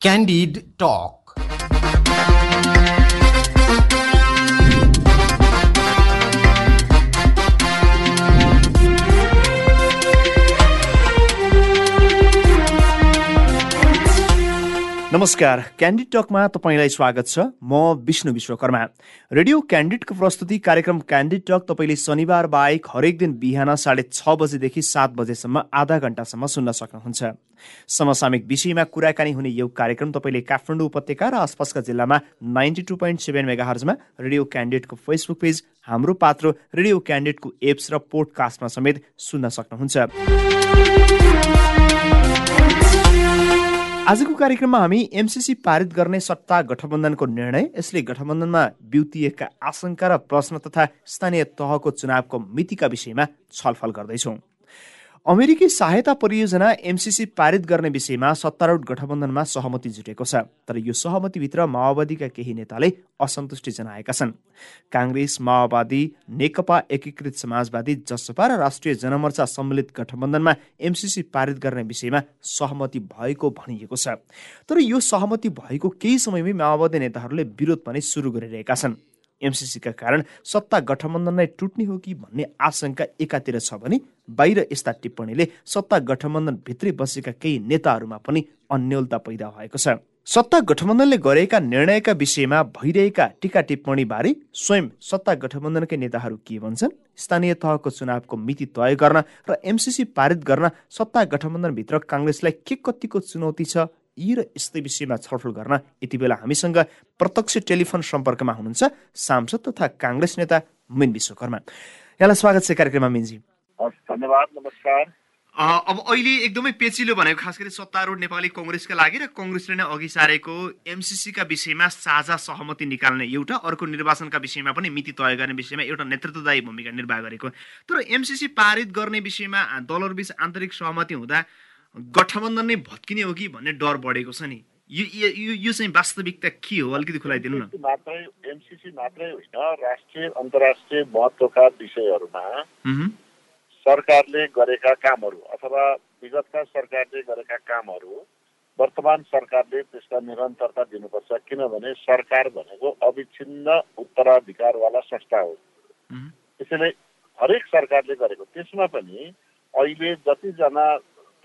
Candid Talk. नमस्कार candid टकमा तपाईँलाई स्वागत छ। म विष्णु विश्वकर्मा। रेडियो क्यान्डिडको प्रस्तुति कार्यक्रम क्यान्डिड टक तपाईँले शनिबार बाहेक हरेक दिन बिहान साढे छ बजेदेखि सात बजेसम्म आधा घन्टासम्म सुन्न सक्नुहुन्छ। समसामयिक विषयमा कुराकानी हुने यो कार्यक्रम तपाईँले काठमाडौँ उपत्यका र आसपासका जिल्लामा ninety two point seven mega हर्जमा radio क्यान्डिडेटको Facebook page Hamro Patro radio क्यान्डिडेटको apps र पोडकास्टमा समेत सुन्न सक्नुहुन्छ। आजको कार्यक्रममा हामी एमसिसी पारित गर्ने सत्ता गठबन्धनको निर्णय यसले गठबन्धनमा बिउतिएका आशंका र प्रश्न तथा स्थानीय तहको चुनावको मितिका विषयमा छलफल गर्दैछौँ। अमेरिकी सहायता परियोजना एमसिसी पारित गर्ने विषयमा सत्तारूढ गठबन्धनमा सहमति जुटेको छ तर यो सहमतिभित्र माओवादीका केही नेताले असन्तुष्टि जनाएका छन्। काङ्ग्रेस माओवादी नेकपा एकीकृत समाजवादी जसपा र राष्ट्रिय जनमोर्चा सम्मिलित गठबन्धनमा एमसिसी पारित गर्ने विषयमा सहमति भएको भनिएको छ। तर यो सहमति भएको केही समयमै माओवादी नेताहरूले विरोध पनि सुरु गरिरहेका छन्। एमसिसीका कारण सत्ता गठबन्धन नै टुट्ने हो कि भन्ने आशंका एकातिर छ भने बाहिर यस्ता टिप्पणीले सत्ता गठबन्धन भित्रै बसेका केही नेताहरूमा पनि अन्यलता पैदा भएको छ। सत्ता गठबन्धनले गरेका निर्णयका विषयमा भइरहेका टिका टिप्पणी बारे स्वयं सत्ता गठबन्धनकै नेताहरू के भन्छन्? स्थानीय तहको चुनावको मिति तय गर्न र एमसिसी पारित गर्न सत्ता गठबन्धनभित्र काङ्ग्रेसलाई के कतिको चुनौती छ यी र यस्तै विषयमा छलफल गर्न यति बेला हामीसँग प्रत्यक्ष टेलिफोन सम्पर्कमा हुनुहुन्छ सांसद तथा काङ्ग्रेस नेता मिन विश्वकर्मा यहाँलाई स्वागत छ कार्यक्रममा मिनजी। धन्यवाद नमस्कार। अब अहिले एकदमै पेचिलो भनेको खास गरी सत्तारूढ नेपाली कङ्ग्रेसका लागि र कङ्ग्रेसले नै अघि सारेको एमसिसीका विषयमा साझा सहमति निकाल्ने एउटा अर्को निर्वाचनका विषयमा पनि मिति तय गर्ने विषयमा एउटा नेतृत्वदायी भूमिका निर्वाह गरेको। तर एमसिसी पारित गर्ने विषयमा दलहरूबिच आन्तरिक सहमति हुँदा गठबन्धन नै भत्किने हो कि भन्ने डर बढेको छ नि? यो यो चाहिँ वास्तविकता के हो? अलिकति खुलाइदिनु न। मात्रै एमसिसी मात्रै होइन राष्ट्रिय अन्तर्राष्ट्रिय महत्वका विषयहरूमा सरकारले गरेका कामहरू अथवा विगतका सरकारले गरेका कामहरू वर्तमान सरकारले त्यसका निरन्तरता दिनुपर्छ। किनभने सरकार भनेको अविच्छिन्न उत्तराधिकारवाला संस्था हो। त्यसैले हरेक सरकारले गरेको त्यसमा पनि अहिले जतिजना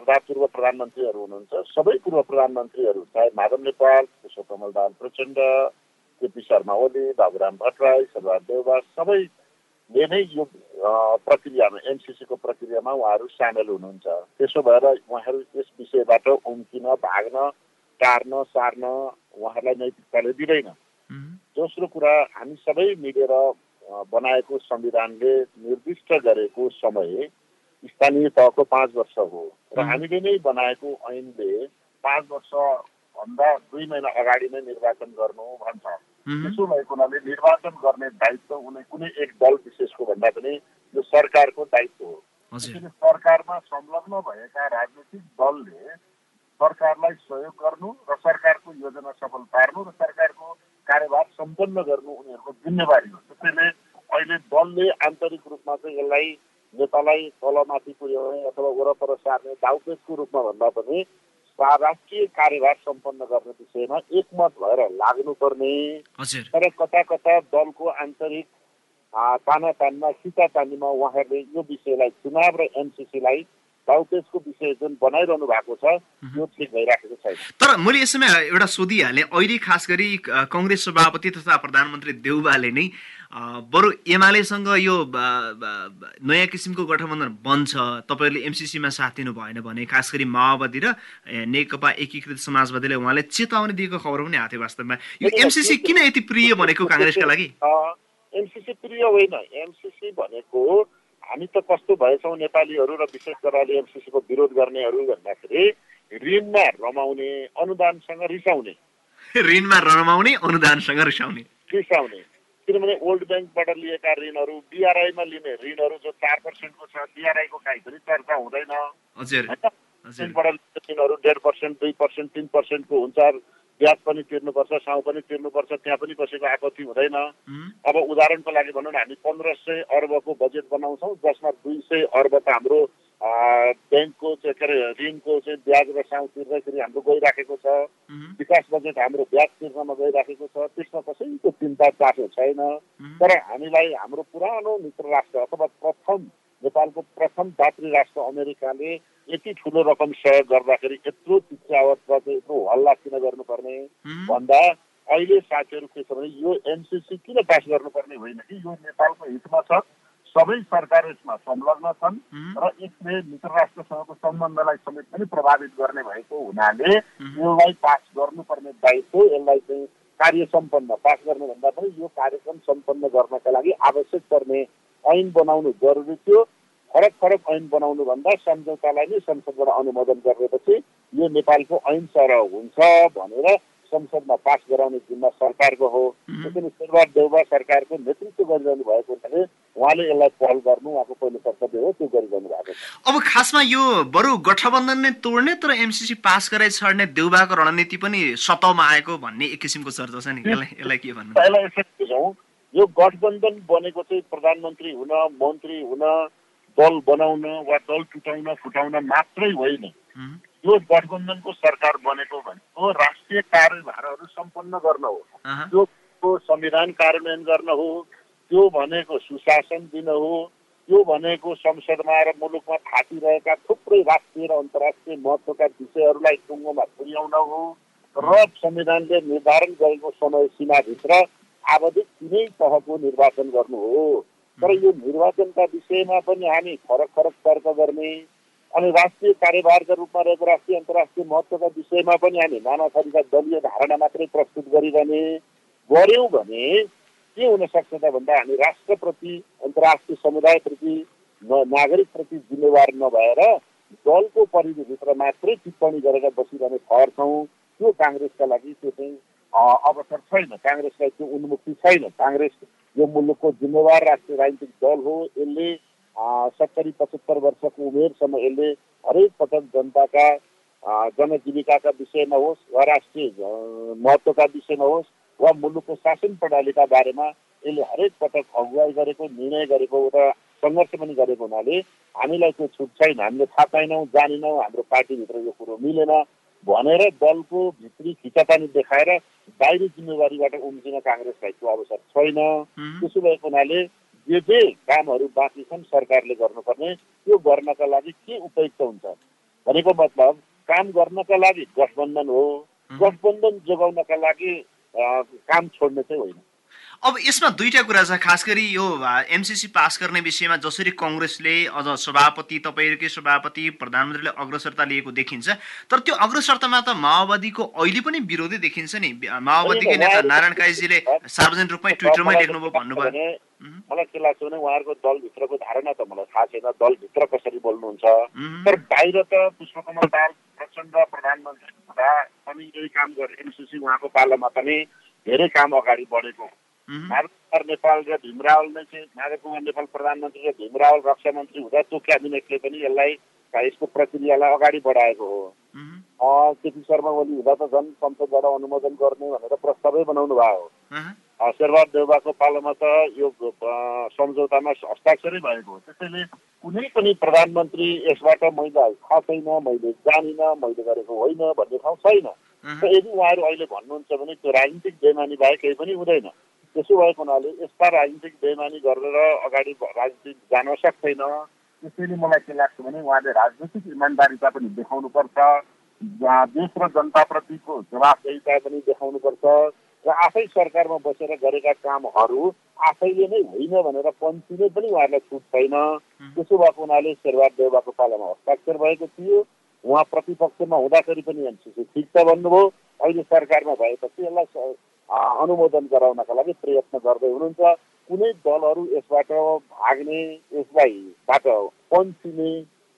पूर्व प्रधानमन्त्रीहरू हुनुहुन्छ। सबै पूर्व प्रधानमन्त्रीहरू चाहे माधव नेपाल पुष्पकमल दाल प्रचण्ड केपी शर्मा ओली बाबुराम भट्टराई सरदार देवबा सबैले नै यो प्रक्रियामा एमसिसीको प्रक्रियामा उहाँहरू सामेल हुनुहुन्छ। त्यसो भएर उहाँहरू यस विषयबाट उम्किन भाग्न टार्न सार्न उहाँहरूलाई नैतिकताले दिँदैन। दोस्रो कुरा हामी सबै मिलेर बनाएको संविधानले निर्दिष्ट गरेको समय स्थानीय तहको पाँच वर्ष हो। र हामीले नै बनाएको ऐनले पाँच वर्ष भन्दा दुई महिना अगाडि नै निर्वाचन गर्नु भन्छ। त्यसो भएको हुनाले निर्वाचन गर्ने दायित्व कुनै कुनै एक दल विशेषको भन्दा पनि यो सरकारको दायित्व हो। सरकारमा संलग्न भएका राजनीतिक दलले सरकारलाई सहयोग गर्नु र सरकारको योजना सफल पार्नु र सरकारको कार्यभार सम्पन्न गर्नु उनीहरूको जिम्मेवारी हो। त्यसैले अहिले दलले आन्तरिक रूपमा चाहिँ यसलाई नेतालाई तलमाथि पुर्याउने अथवा वरपर सार्ने दाउपेचको रूपमा भन्दा पनि राष्ट्रिय कार्यभार सम्पन्न गर्ने विषयमा एकमत भएर लाग्नुपर्ने। तर कता कता दलको आन्तरिक तानातानमा सितातानीमा उहाँहरूले यो विषयलाई चुनाव र विषय जुन बनाइरहनु भएको छ यो ठिक भइराखेको छैन। तर मैले यसमा एउटा सोधिहालेँ अहिले खास गरी कङ्ग्रेस सभापति तथा प्रधानमन्त्री देउबाले नै बरु एमालेसँग यो नयाँ किसिमको गठबन्धन बन्छ तपाईँहरूले एमसिसीमा साथ दिनु भएन भने खास गरी माओवादी र नेकपा एकीकृत समाजवादीले उहाँले चेतावनी दिएको खबर पनि आएको थियो वास्तवमा। यो एमसिसी किन यति प्रिय भनेको काङ्ग्रेसका लागि? एमसिसी प्रिय होइन। एमसिसी भनेको हामी त कस्तो भएछौँ नेपालीहरू र विशेष गरेर एमसिसीको विरोध गर्नेहरू भन्दाखेरि ऋणमा रमाउने अनुदानसँग रिसाउने। ऋणमा रमाउने अनुदानसँग रिसाउने। रिसाउने। किनभने वर्ल्ड ब्याङ्कबाट लिएका ऋणहरू बिआरआईमा लिने ऋणहरू जो चार पर्सेन्टको छ बिआरआईको काहीँ पनि चर्चा हुँदैन। ऋणहरू डेढ पर्सेन्ट दुई पर्सेन्ट तिन पर्सेन्टको हुन्छ। ब्याज पनि तिर्नुपर्छ साउ पनि तिर्नुपर्छ त्यहाँ पनि कसैको आपत्ति हुँदैन। अब उदाहरणको लागि भनौँ न हामी पन्ध्र सय अर्बको बजेट बनाउँछौँ जसमा दुई सय अर्ब त हाम्रो ब्याङ्कको चाहिँ के अरे ऋणको चाहिँ ब्याज र साउ तिर्दैखेरि हाम्रो गइराखेको छ। विकास बजेट हाम्रो ब्याज तिर्नमा गइराखेको छ त्यसमा कसैको चिन्ता चासो छैन। तर हामीलाई हाम्रो पुरानो मित्र राष्ट्र अथवा प्रथम नेपालको प्रथम दात्री राष्ट्र अमेरिकाले यति ठुलो रकम सहयोग गर्दाखेरि यत्रो चिच्यावत यत्रो हल्ला किन गर्नुपर्ने? भन्दा अहिले साथीहरू के छ भने यो एनसिसी किन पास गर्नुपर्ने होइन कि? यो नेपालको हितमा छ सबै सरकार यसमा संलग्न छन् र यसले मित्र राष्ट्रसँगको सम्बन्धलाई समेत पनि प्रभावित गर्ने भएको हुनाले यसलाई पास गर्नुपर्ने दायित्व यसलाई चाहिँ कार्य सम्पन्न पास गर्नुभन्दा पनि यो कार्यक्रम सम्पन्न गर्नका लागि आवश्यक पर्ने ऐन बनाउनु जरुरी थियो। फरक फरक ऐन बनाउनु भन्दा सम्झौतालाई नै संसदबाट अनुमोदन गरेपछि यो नेपालको ऐन सरह हुन्छ भनेर संसदमा पास गराउने जिम्मा सरकारको हो। त्यसैले शेरबहाद देउबा सरकारको नेतृत्व गरिरहनु भएको हुनाले उहाँले यसलाई पहल गर्नु उहाँको पहिलो कर्तव्य हो त्यो गरिरहनु भएको अब खासमा यो बरु गठबन्धन नै तोड्ने तर एमसिसी पास गराइ छाड्ने देउबाको रणनीति पनि सतहमा आएको भन्ने एक किसिमको चर्चा छ नि। यसलाई के भन्नु? यसलाई यसरी बुझौँ। यो गठबन्धन बनेको चाहिँ प्रधानमन्त्री हुन मन्त्री हुन दल बनाउन वा दल टुटाउन फुटाउन मात्रै होइन। यो गठबन्धनको सरकार बनेको भनेको राष्ट्रिय कार्यभारहरू सम्पन्न गर्न हो। त्यो संविधान कार्यान्वयन गर्न हो त्यो भनेको सुशासन दिन हो त्यो भनेको संसदमा र मुलुकमा थापिरहेका थुप्रै राष्ट्रिय र अन्तर्राष्ट्रिय महत्त्वका विषयहरूलाई टुङ्गोमा पुर्याउन हो र संविधानले निर्धारण गरेको समय सीमाभित्र आवधिक तिनै तहको निर्वाचन गर्नु हो। तर यो निर्वाचनका विषयमा पनि हामी फरक फरक तर्क गर्ने अनि राष्ट्रिय कार्यभारका रूपमा रहेको राष्ट्रिय अन्तर्राष्ट्रिय महत्त्वका विषयमा पनि हामी नाना थरीका दलीय धारणा मात्रै प्रस्तुत गरिरहने गऱ्यौँ भने के हुनसक्छ त भन्दा हामी राष्ट्रप्रति अन्तर्राष्ट्रिय समुदायप्रति नागरिकप्रति जिम्मेवार नभएर दलको परिधिभित्र मात्रै टिप्पणी गरेर बसिरहने ठहर छौँ। त्यो काङ्ग्रेसका लागि त्यो चाहिँ अवसर छैन। काङ्ग्रेसलाई त्यो उन्मुक्ति छैन। काङ्ग्रेस यो मुलुकको जिम्मेवार राष्ट्रिय राजनीतिक दल हो यसले सत्तरी पचहत्तर वर्षको उमेरसम्म यसले हरेक पटक जनताका जनजीविकाका विषयमा होस् वा राष्ट्रिय महत्त्वका विषयमा होस् वा मुलुकको शासन प्रणालीका बारेमा यसले हरेक पटक अगुवाई गरेको निर्णय गरेको र सङ्घर्ष पनि गरेको हुनाले हामीलाई त्यो छुट छैन। हामीले थाहा पाएनौँ जानेनौँ हाम्रो पार्टीभित्र यो कुरो मिलेन। भनेर दलको भित्री खिचातानी देखाएर बाहिरी जिम्मेवारीबाट उम्किन काङ्ग्रेसलाई त्यो अवसर छैन। त्यसो भएको हुनाले जे जे कामहरू बाँकी छन् सरकारले गर्नुपर्ने त्यो गर्नका लागि के उपयुक्त हुन्छ? भनेको मतलब काम गर्नका लागि गठबन्धन हो। गठबन्धन जोगाउनका लागि काम छोड्ने चाहिँ होइन। अब यसमा दुईवटा कुरा छ खास गरी यो एमसिसी पास गर्ने विषयमा जसरी कङ्ग्रेसले अझ सभापति तपाईँहरूकै सभापति प्रधानमन्त्रीले अग्रसरता लिएको देखिन्छ तर त्यो अग्रसरतामा त माओवादीको अहिले पनि विरोधी देखिन्छ नि। माओवादीकै नेता नारायण काईजीले सार्वजनिक रूपमै ट्विटरमै लेख्नुभयो भन्नुभयो। मलाई के लाग्छ भने उहाँहरूको दलभित्रको धारणा त मलाई थाहा छैन दलभित्र कसरी बोल्नुहुन्छ। तर बाहिर त पुष्पकमल दाल प्रचण्ड प्रधानमन्त्री हुँदा पनि यही काम गरे एमसिसी उहाँको पालामा पनि धेरै काम अगाडि बढेको माधव नेपाल र भीमरावल नै चाहिँ माधव कुमार नेपाल प्रधानमन्त्री र भीमरावल रक्षा मन्त्री हुँदा त्यो क्याबिनेटले पनि यसलाई यसको प्रक्रियालाई अगाडि बढाएको हो। केपी शर्मा ओली हुँदा त झन् संसदबाट अनुमोदन गर्ने भनेर प्रस्तावै बनाउनु भयो। शेरबहाद देउबाको पालोमा त यो सम्झौतामा हस्ताक्षरै भएको हो। त्यसैले कुनै पनि प्रधानमन्त्री यसबाट मैले थाहा छैन मैले जानिनँ मैले गरेको होइन भन्ने ठाउँ छैन। यदि उहाँहरू अहिले भन्नुहुन्छ भने त्यो राजनीतिक बेमानी बाहेक केही पनि हुँदैन। त्यसो भएको हुनाले यस्ता राजनीतिक बेमानी गरेर अगाडि राजनीति जान सक्दैन। त्यसैले मलाई के लाग्छ भने उहाँले राजनीतिक इमान्दारिता पनि देखाउनुपर्छ। देश र जनताप्रतिको जवाफदेहिता पनि देखाउनुपर्छ। र आफै सरकारमा बसेर गरेका कामहरू आफैले नै होइन भनेर पन्चिने पनि उहाँहरूलाई छुट छैन। त्यसो भएको हुनाले शेरबहाद देउबाको पालामा हस्ताक्षर भएको थियो। उहाँ प्रतिपक्षमा हुँदाखेरि पनि एनसिसी ठिक छ भन्नुभयो। अहिले सरकारमा भएपछि यसलाई अनुमोदन गराउनका लागि प्रयत्न गर्दै हुनुहुन्छ। कुनै दलहरू यसबाट भाग्ने यसलाई बाट पन्चिने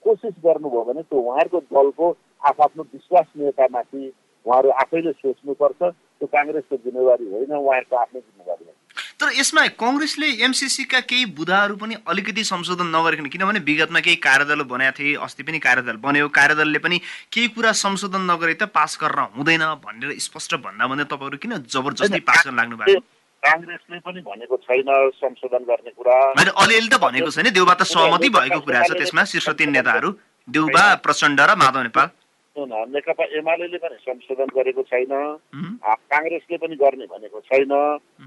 कोसिस गर्नुभयो भने त्यो उहाँहरूको दलको आफ्नो विश्वसनीयतामाथि उहाँहरू आफैले सोच्नुपर्छ। त्यो काङ्ग्रेसको जिम्मेवारी होइन उहाँहरूको आफ्नै जिम्मेवारी हो। तर यसमा कङ्ग्रेसले एमसिसीका केही बुधाहरू पनि अलिकति संशोधन नगरेको किनभने विगतमा केही कार्यदल बनाएको थिए अस्ति पनि कार्यदल बन्यो। कार्यदलले पनि केही कुरा संशोधन नगरे त पास गर्न हुँदैन भनेर स्पष्ट भन्दा भन्दै तपाईँहरू किन जबरजस्ती पास गर्न लाग्नु भएको? काङ्ग्रेसले पनि भनेको छैन संशोधन गर्ने कुरा। अलिअलि त भनेको छैन। देउबा त सहमति भएको कुरा छ त्यसमा। शीर्ष तीन नेताहरू देउबा प्रचण्ड र माधव नेपाल। नेकपा एमाले पनि संशोधन गरेको छैन। काङ्ग्रेसले पनि गर्ने भनेको छैन।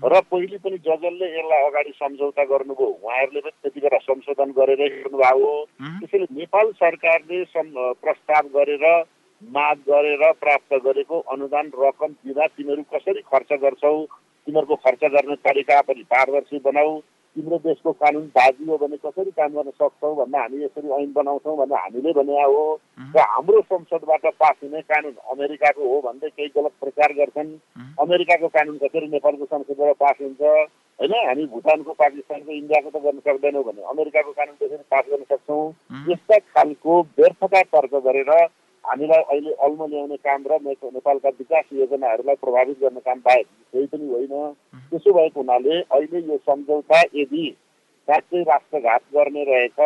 र पहिले पनि ज जसले यसलाई अगाडि सम्झौता गर्नुभयो। उहाँहरूले पनि त्यति बेला संशोधन गरेरै हेर्नुभएको हो त्यसैले नेपाल सरकारले प्रस्ताव गरेर माग गरेर प्राप्त गरेको अनुदान रकम दिँदा तिमीहरू कसरी खर्च गर्छौ? तिमीहरूको खर्च गर्ने तरिका पनि पारदर्शी बनाऊ। तिम्रो देशको कानुन बाजियो भने कसरी काम गर्न सक्छौ भन्दा हामी यसरी ऐन बनाउँछौँ भन्दा हामीले भने हो। र हाम्रो संसदबाट पास हुने कानुन अमेरिकाको हो भन्दै केही गलत प्रचार गर्छन्। अमेरिकाको कानुन कसरी नेपालको संसदबाट पास हुन्छ? होइन हामी भुटानको पाकिस्तानको इन्डियाको त गर्न सक्दैनौँ भने अमेरिकाको कानुन त्यसरी पास गर्न सक्छौँ। यस्ता खालको व्यर्थता तर्क गरेर हामीलाई अहिले अल्म ल्याउने काम र नेपालका विकास योजनाहरूलाई प्रभावित गर्ने काम बाहेक केही पनि होइन। त्यसो भएको हुनाले अहिले यो सम्झौता यदि साँच्चै राष्ट्रघात गर्ने रहेछ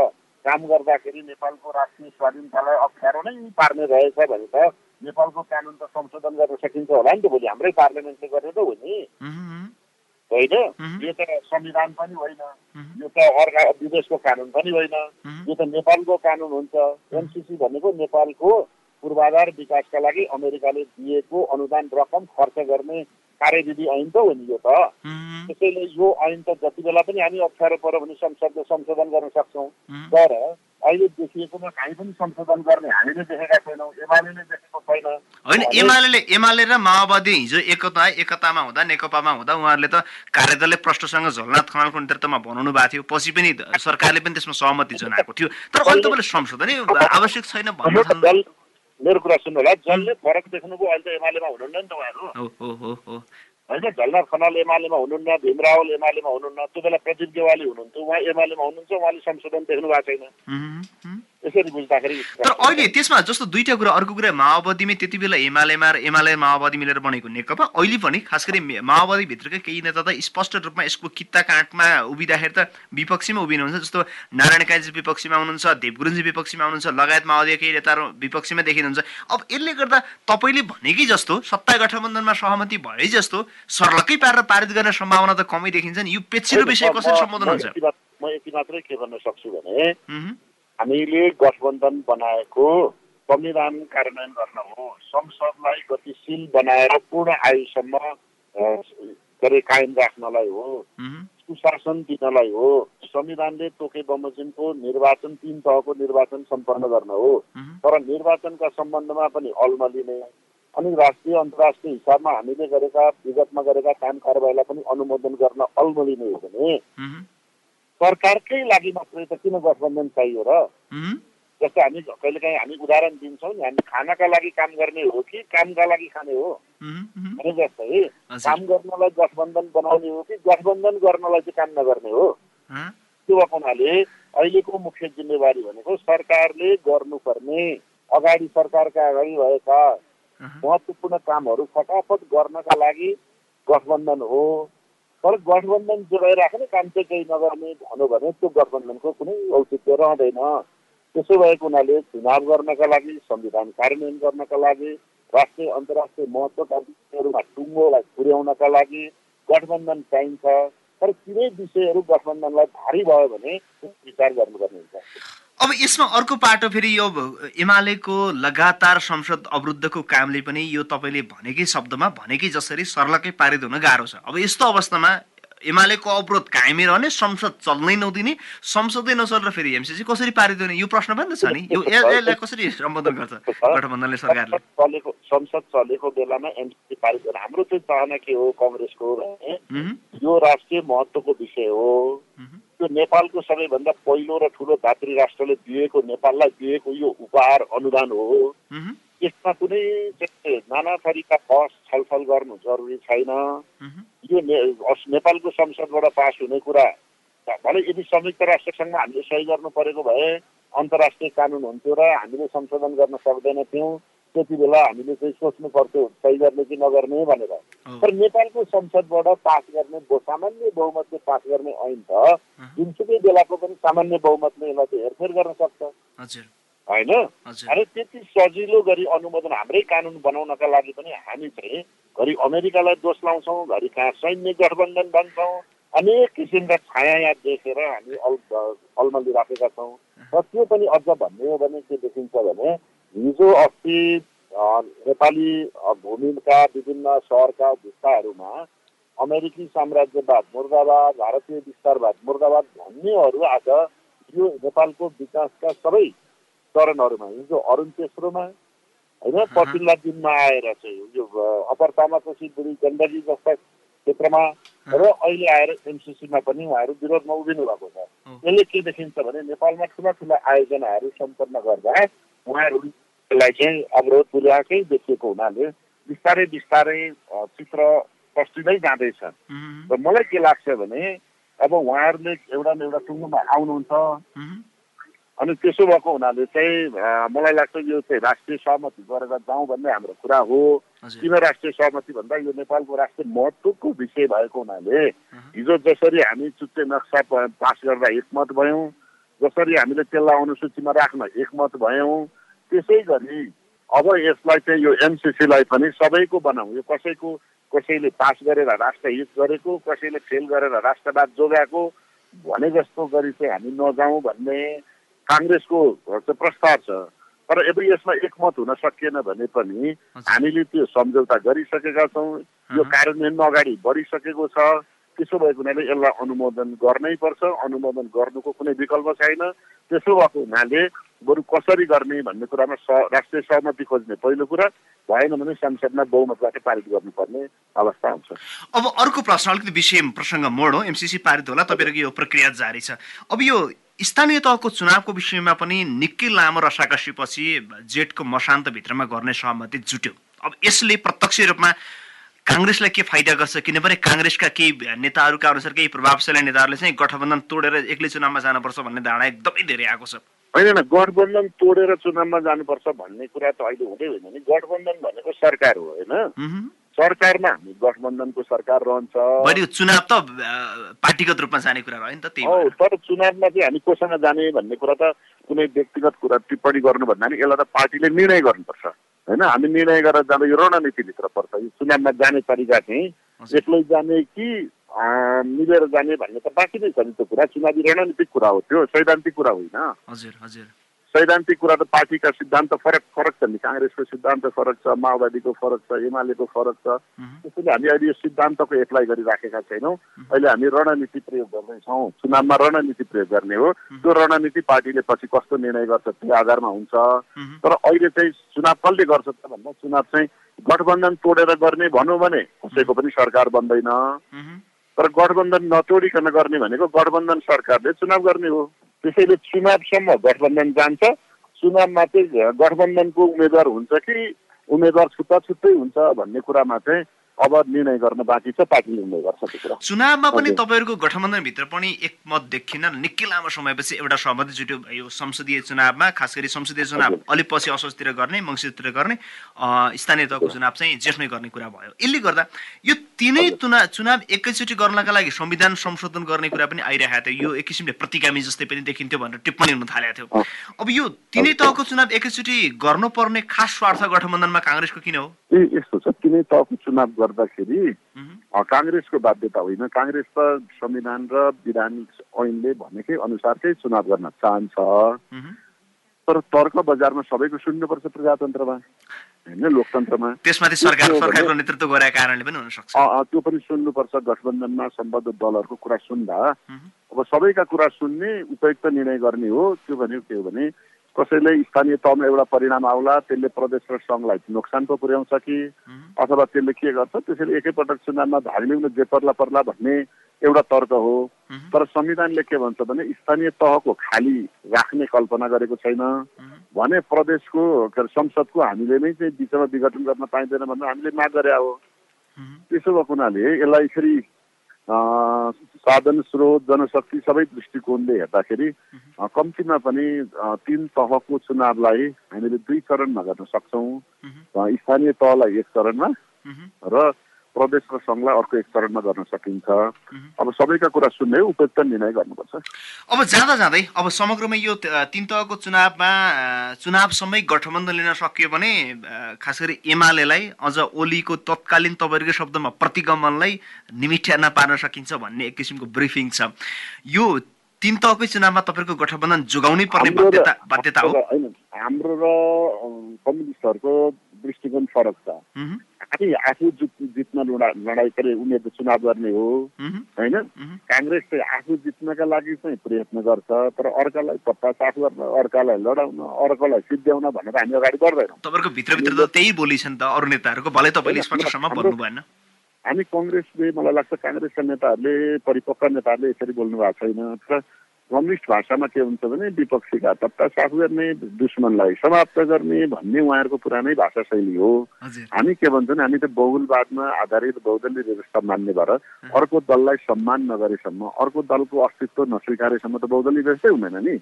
काम गर्दाखेरि नेपालको राष्ट्रिय स्वाधीनतालाई अप्ठ्यारो नै पार्ने रहेछ भने त नेपालको कानुन त संशोधन गर्न सकिन्छ होला नि त भोलि। हाम्रै पार्लियामेन्टले गर्ने त हो नि। होइन? यो त संविधान पनि होइन। यो त अर्का विदेशको कानुन पनि होइन। यो त नेपालको कानुन हुन्छ। एनसिसी भनेको नेपालको पूर्वाधार विकासका लागि अमेरिकाले दिएको अनुदान रकम खर्च गर्ने कार्यविधि ऐन त हो नि यो त। त्यसैले यो ऐन त जति बेला पनि हामी अप्ठ्यारो पऱ्यो भने संसदले संशोधन गर्न सक्छौँ। तर अहिले देखिएकोमा काहीँ पनि संशोधन गर्ने हामीले देखेका छैनौँ एमाले देखेको छैन। होइन एमाले एमाले र माओवादी हिजो एकता एकतामा हुँदा नेकपामा हुँदा उहाँहरूले त कार्यदलले प्रष्टसँग झलनाथ खनालको नेतृत्वमा बनाउनु भएको थियो। पछि पनि सरकारले पनि त्यसमा सहमति जनाएको थियो। तर अहिले तपाईँले संशोधनै आवश्यक छैन भन्नु मेरो कुरा सुन्नु होला जसले फरक देख्नुभयो अहिले त एमालेमा हुनुहुन्न नि त उहाँहरू। होइन झलनाथ खनाल एमालेमा हुनुहुन्न भीमरावल एमालेमा हुनुहुन्न त्यो बेला प्रदीप गेवाली हुनुहुन्थ्यो उहाँ एमालेमा हुनुहुन्छ उहाँले संशोधन देख्नु भएको छैन यसरी बुझ्दाखेरि तर अहिले त्यसमा जस्तो दुईटा कुरा अर्को कुरा माओवादीमै त्यति बेला एमालेमा र एमाले माओवादी मिलेर बनेको नेकपा अहिले पनि खास गरी माओवादीभित्रकै केही नेता त स्पष्ट रूपमा यसको कित्ता काँटमा उभिँदाखेरि त विपक्षीमा उभिनुहुन्छ जस्तो नारायण काजी विपक्षीमा हुनुहुन्छ देवगुरुजी विपक्षीमा हुनुहुन्छ लगायत माओवादी केही नेताहरू विपक्षीमा देखिनुहुन्छ। अब यसले गर्दा तपाईँले भनेकै जस्तो सत्ता गठबन्धनमा सहमति भए जस्तो सर्लक्कै पारेर पारित गर्ने सम्भावना त कमै देखिन्छ नि यो पेचिलो विषय कसरी सम्बोधन हुन्छ? म यति मात्रै के भन्न सक्छु भने हामीले गठबन्धन बनाएको संविधान कार्यान्वयन गर्न हो। संसदलाई गतिशील बनाएर पूर्ण आयुसम्म के अरे कायम राख्नलाई हो। सुशासन दिनलाई हो। संविधानले तोके बमोजिमको निर्वाचन तिन तहको निर्वाचन सम्पन्न गर्न हो। तर निर्वाचनका सम्बन्धमा पनि अल्मलिने अनि राष्ट्रिय अन्तर्राष्ट्रिय हिसाबमा हामीले गरेका विगतमा गरेका काम कारवाहीलाई पनि अनुमोदन गर्न अल्मलिने हो भने सरकारकै लागि मात्रै त किन गठबन्धन चाहियो र? जस्तो हामी कहिलेकाहीँ हामी उदाहरण दिन्छौँ नि हामी खानाका लागि काम गर्ने हो कि कामका लागि खाने हो? भने जस्तै काम गर्नलाई गठबन्धन बनाउने हो कि गठबन्धन गर्नलाई चाहिँ काम नगर्ने हो? त्यो भएको हुनाले अहिलेको मुख्य जिम्मेवारी भनेको सरकारले गर्नुपर्ने अगाडि सरकारका अगाडि भएका महत्त्वपूर्ण कामहरू फटाफट गर्नका लागि गठबन्धन हो। तर गठबन्धन जोगाइराख्ने काम चाहिँ केही नगर्ने भन्यो भने त्यो गठबन्धनको कुनै औचित्य रहँदैन। त्यसो भएको हुनाले चुनाव गर्नका लागि संविधान कार्यान्वयन गर्नका लागि राष्ट्रिय अन्तर्राष्ट्रिय महत्त्वका विषयहरूमा टुङ्गोलाई पुर्याउनका लागि गठबन्धन चाहिन्छ। तर तिनै विषयहरू गठबन्धनलाई भारी भयो भने विचार गर्नुपर्ने हुन्छ। अब यसमा अर्को पाटो फेरि यो एमालेको लगातार संसद अवरुद्धको कामले पनि यो तपाईँले भनेकै शब्दमा भनेकै जसरी सर्लकै पारित हुन गाह्रो छ। अब यस्तो अवस्थामा एमालेको अवरोध कायमै रहने संसद चल्नै नदिने संसदै नचलेर फेरि एमसिसी कसरी पारित हुने? यो प्रश्न पनि त छ नि। यो यसलाई कसरी सम्बोधन गर्छ गठबन्धनले सरकारले? चलेको संसद चलेको बेलामा एमसिसी पारित गर्ने हाम्रो चाहिँ चाहना के हो कङ्ग्रेसको यो राष्ट्रिय महत्त्वको विषय हो। यो नेपालको सबैभन्दा पहिलो र ठुलो धात्री राष्ट्रले दिएको नेपाललाई दिएको यो उपहार अनुदान हो। यसमा कुनै नाना थरीका बस छलफल गर्नु जरुरी छैन। यो नेपालको संसदबाट पास हुने कुरा भले यदि संयुक्त राष्ट्रसङ्घमा हामीले सही गर्नु परेको भए अन्तर्राष्ट्रिय कानुन हुन्थ्यो र हामीले संशोधन गर्न सक्दैनथ्यौँ त्यति बेला हामीले चाहिँ सोच्नु पर्थ्यो सही गर्ने कि नगर्ने भनेर। तर नेपालको संसदबाट पास गर्ने सामान्य बहुमतले पास गर्ने ऐन त जुनसुकै बेलाको पनि सामान्य बहुमतले यसलाई चाहिँ हेरफेर गर्न सक्छ। होइन? अरे त्यति सजिलो गरी अनुमोदन हाम्रै कानुन बनाउनका लागि पनि हामी चाहिँ घरि अमेरिकालाई दोष लाउँछौँ घरि कहाँ सैन्य गठबन्धन भन्छौँ अनेक किसिमका छाया याद देखेर हामी अल अल्मलिराखेका छौँ। र त्यो पनि अझ भन्ने हो भने के देखिन्छ भने हिजो अस्ति नेपाली भूमिका विभिन्न सहरका भित्ताहरूमा अमेरिकी साम्राज्यवाद मुर्दाबाद भारतीय विस्तारवाद मुर्दाबाद भन्नेहरू आज यो नेपालको विकासका सबै चरणहरूमा हिजो अरुण तेस्रोमा होइन पछिल्ला दिनमा आएर चाहिँ यो अपर तामाकोसी बुढी गण्डकी जस्ता क्षेत्रमा र अहिले आएर एमसिसीमा पनि उहाँहरू विरोधमा उभिनु भएको छ यसले के देखिन्छ भने नेपालमा ठुला ठुला आयोजनाहरू सम्पन्न गर्दा उहाँहरूलाई चाहिँ अवरोध पुर्याएकै देखिएको हुनाले बिस्तारै बिस्तारै चित्र पस्टिँदै जाँदैछ र मलाई के लाग्छ भने अब उहाँहरूले एउटा न एउटा टुङ्गोमा आउनुहुन्छ। अनि त्यसो भएको हुनाले चाहिँ मलाई लाग्छ यो चाहिँ राष्ट्रिय सहमति गरेर जाउँ भन्ने हाम्रो कुरा हो। किन राष्ट्रिय सहमति भन्दा यो नेपालको राष्ट्रिय महत्त्वको विषय भएको हुनाले हिजो जसरी हामी चुच्चे नक्सा पास गर्दा एकमत भयौँ। जसरी हामीले त्यसलाई अनुसूचीमा राख्न एकमत भयौँ त्यसै गरी अब यसलाई चाहिँ यो एमसिसीलाई पनि सबैको बनाऊ यो कसैको कसैले पास गरेर राष्ट्रहित गरेको कसैले फेल गरेर राष्ट्रवाद जोगाएको भने जस्तो गरी चाहिँ हामी नजाउँ भन्ने काङ्ग्रेसको चाहिँ प्रस्ताव छ। तर यदि यसमा एकमत हुन सकिएन भने पनि हामीले त्यो सम्झौता गरिसकेका छौँ। यो कार्यान्वयन अगाडि बढिसकेको छ। त्यसो भएको हुनाले यसलाई अनुमोदन गर्नै पर्छ अनुमोदन गर्नुको कुनै विकल्प छैन। त्यसो भएको हुनाले बरु कसरी गर्ने भन्ने कुरामा स राष्ट्रिय सहमति खोज्ने पहिलो कुरा भएन भने संसदमा बहुमतबाट पारित गर्नुपर्ने अवस्था हुन्छ। अब अर्को प्रश्न अलिकति विषय प्रसङ्ग मोड। हो एमसिसी पारित होला तपाईँहरूको यो प्रक्रिया जारी छ। अब यो स्थानीय तहको चुनावको विषयमा पनि निकै लामो रसाकसीपछि जेठको मशान्तभित्रमा गर्ने सहमति जुट्यो। अब यसले प्रत्यक्ष रूपमा काङ्ग्रेसलाई के फाइदा गर्छ? किनभने काङ्ग्रेसका केही नेताहरूका अनुसार केही प्रभावशाली नेताहरूले चाहिँ गठबन्धन तोडेर एक्लै चुनावमा जानुपर्छ भन्ने धारणा एकदमै धेरै आएको छ। होइन गठबन्धन तोडेर चुनावमा जानुपर्छ भन्ने कुरा त अहिले हुँदै होइन नि। गठबन्धन भनेको सरकार हो होइन? सरकारमा हामी गठबन्धनको सरकार रहन्छ। चुनाव त पार्टीगत रूपमा जाने कुरा रह्यो नि त त्यही तर चुनावमा चाहिँ हामी कोसँग जाने भन्ने कुरा त कुनै व्यक्तिगत कुरा टिप्पणी गर्नु भन्दा नि यसलाई त पार्टीले निर्णय गर्नुपर्छ। होइन हामी निर्णय गरेर जाँदा यो रणनीतिभित्र पर्छ। यो चुनावमा जाने तरिका चाहिँ एक्लै जाने कि मिलेर जाने भन्ने त बाँकी नै छ नि त्यो कुरा। चुनावी रणनीतिक कुरा हो त्यो सैद्धान्तिक कुरा होइन। हजुर हजुर। सैद्धान्तिक कुरा त पार्टीका सिद्धान्त फरक फरक छ नि काङ्ग्रेसको सिद्धान्त फरक छ माओवादीको फरक छ एमालेको फरक छ त्यसैले हामी अहिले यो सिद्धान्तको एप्लाई गरिराखेका छैनौँ अहिले हामी रणनीति प्रयोग गर्दैछौँ चुनावमा रणनीति प्रयोग गर्ने हो त्यो रणनीति पार्टीले पछि कस्तो निर्णय गर्छ त्यो आधारमा हुन्छ तर अहिले चाहिँ चुनाव कसले गर्छ त भन्दा चुनाव चाहिँ गठबन्धन तोडेर गर्ने भनौँ भने कसैको पनि सरकार बन्दैन तर गठबन्धन नतोडिकन गर्ने भनेको गठबन्धन सरकारले चुनाव गर्ने हो त्यसैले चुनावसम्म गठबन्धन जान्छ। चुनावमा चाहिँ गठबन्धनको उम्मेद्वार हुन्छ कि उम्मेद्वार छुट्टा छुट्टै हुन्छ भन्ने कुरामा चाहिँ अब निर्णय गर्न बाँकी छ पार्टीले निर्णय गर्छ त्यो कुरा चुनावमा पनि तपाईँहरूको गठबन्धनभित्र पनि एकमत देखिन निकै लामो समयपछि एउटा सहमति जुट्यो यो संसदीय चुनावमा खास गरी संसदीय चुनाव अलिक पछि असोजतिर गर्ने मङ्सिरतिर गर्ने स्थानीय तहको चुनाव चाहिँ जेठमै गर्ने कुरा भयो। यसले गर्दा यो तिनै चुनाव चुनाव एकैचोटि गर्नका लागि संविधान संशोधन गर्ने कुरा पनि आइरहेको थियो। यो एक किसिमले प्रतिगामी जस्तै पनि देखिन्थ्यो भनेर टिप्पणी हुन थालेको थियो। अब यो तिनै तहको चुनाव एकैचोटि गर्नुपर्ने खास स्वार्थ गठबन्धनमा काङ्ग्रेसको किन हो? यस्तो छ। तिनै तहको चुनाव गर्दाखेरि काङ्ग्रेसको बाध्यता होइन। काङ्ग्रेस त संविधान र विधान ऐनले भनेकै अनुसारकै चुनाव गर्न चाहन्छ। तर तर्क बजारमा सबैको सुन्नुपर्छ प्रजातन्त्रमा होइन लोकतन्त्रमा। त्यसमाथि सरकार सरकारको नेतृत्व कारणले पनि हुन सक्छ त्यो पनि सुन्नुपर्छ। गठबन्धनमा सम्बद्ध दलहरूको कुरा सुन्दा अब सबैका कुरा सुन्ने उपयुक्त निर्णय गर्ने हो। त्यो भनेको के हो भने कसैले स्थानीय तहमा एउटा परिणाम आउला त्यसले प्रदेश र सङ्घलाई नोक्सान पो पुर्याउँछ कि अथवा त्यसले के गर्छ त्यसैले एकैपटक चुनावमा भाग लिउन जे पर्ला पर्ला भन्ने एउटा तर्क हो। तर संविधानले के भन्छ भने स्थानीय तहको खाली राख्ने कल्पना गरेको छैन। भने प्रदेशको के अरे संसदको हामीले नै चाहिँ बिचमा विघटन गर्न पाइँदैन भनेर हामीले माग गरे हो। त्यसो भएको हुनाले यसलाई फेरि साधन स्रोत जनशक्ति सबै दृष्टिकोणले हेर्दाखेरि कम्तीमा पनि तिन तहको चुनावलाई हामीले दुई चरणमा गर्न सक्छौँ। स्थानीय तहलाई एक चरणमा र प्रदेश र सङ्घलाई अर्को एक चरणमा गर्न सकिन्छ। अब सबैका कुरा सुन्ने उपयुक्त निर्णय गर्नुपर्छ। अब जाँदा जाँदै अब समग्रमा यो तिन तहको चुनावमा चुनावसम्मै गठबन्धन लिन सकियो भने खास गरी एमालेलाई अझ ओलीको तत्कालीन तपाईँहरूको शब्दमा प्रतिगमनलाई निमिठ्याना पार्न सकिन्छ भन्ने एक किसिमको ब्रिफिङ छ। यो तिन तहकै चुनावमा तपाईँको गठबन्धन जोगाउनै पर्ने बाध्यता बाध्यता हो? हाम्रो र कम्युनिस्टहरूको दृष्टिकोण फरक छ। हामी आफू जित्न लडाइँ गरे उनीहरूको चुनाव गर्ने हो। होइन? काङ्ग्रेस चाहिँ आफू जित्नका लागि चाहिँ प्रयत्न गर्छ तर अर्कालाई पत्ता साफ गर्न अर्कालाई लडाउन अर्कालाई सिद्ध्याउन भनेर हामी अगाडि बढ्दैनौँ। तपाईँको भित्रभित्र त त्यही बोली छ नि त अरू नेताहरूको। भले तपाईँले स्पष्टसम्म भन्नु भएन हामी कङ्ग्रेसले मलाई लाग्छ काङ्ग्रेसका नेताहरूले परिपक्व नेताहरूले यसरी बोल्नु भएको छैन। तर कम्युनिस्ट भाषामा के हुन्छ भने विपक्षीका तत्ता साफ गर्ने दुश्मनलाई समाप्त गर्ने भन्ने उहाँहरूको पुरानै भाषा शैली हो। हामी के भन्छौँ हामी त बहुलवादमा आधारित बहुदलीय व्यवस्था मान्ने भएर अर्को दललाई सम्मान नगरेसम्म अर्को दलको अस्तित्व नस्वीकारेसम्म त बहुदलीय व्यवस्थै हुँदैन नि।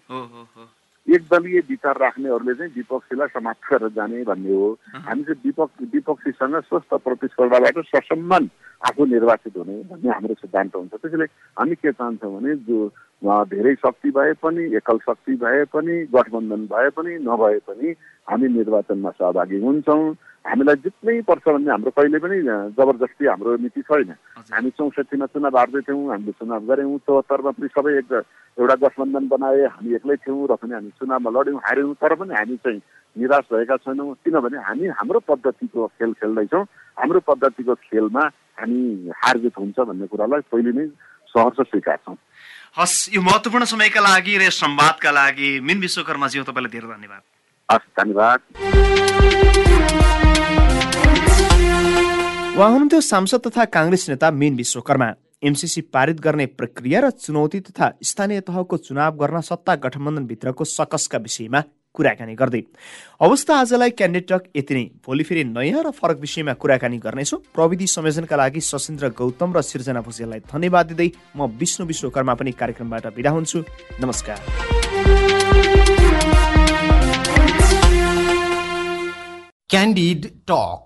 एकदलीय विचार राख्नेहरूले चाहिँ विपक्षीलाई समाप्त गरेर जाने भन्ने हो हामी चाहिँ विपक्ष विपक्षीसँग स्वस्थ प्रतिस्पर्धाबाट ससम्मान आफू निर्वाचित हुने भन्ने हाम्रो सिद्धान्त हुन्छ त्यसैले हामी के चाहन्छौँ भने जो धेरै शक्ति भए पनि एकल शक्ति भए पनि गठबन्धन भए पनि नभए पनि हामी निर्वाचनमा सहभागी हुन्छौँ हामीलाई जित्नै पर्छ भन्ने हाम्रो कहिले पनि जबरजस्ती हाम्रो नीति छैन। हामी चौसठीमा चुनाव हार्दै थियौँ हामीले चुनाव गऱ्यौँ चौहत्तरमा पनि सबै एक एउटा गठबन्धन बनाए हामी एक्लै थियौँ र पनि हामी चुनावमा लड्यौँ हार्यौँ तर पनि हामी चाहिँ निराश भएका छैनौँ। किनभने हामी हाम्रो पद्धतिको खेल खेल्दैछौँ। हाम्रो पद्धतिको खेलमा हामी हारजित हुन्छ भन्ने कुरालाई पहिले नै सहर्ष स्वीकार्छौँ हस् यो महत्त्वपूर्ण समयका लागि र संवादका लागि मिन विश्वकर्माज्यू तपाईँलाई धेरै धन्यवाद। हस् धन्यवाद। उहाँ हुनुहुन्थ्यो सांसद तथा काङ्ग्रेस नेता मिन विश्वकर्मा। एमसिसी पारित गर्ने प्रक्रिया र चुनौती तथा स्थानीय तहको चुनाव गर्न सत्ता गठबन्धनभित्रको सकसका विषयमा कुराकानी गर्दै। अवस्था आजलाई क्यान्डिडेट यति नै। भोलि फेरि नयाँ र फरक विषयमा कुराकानी गर्नेछु। प्रविधि संयोजनका लागि सशिन्द्र गौतम र सिर्जना भुजेललाई धन्यवाद दिँदै म विष्णु विश्वकर्मा पनि कार्यक्रमबाट बिदा हुन्छु। नमस्कार। Candid talk.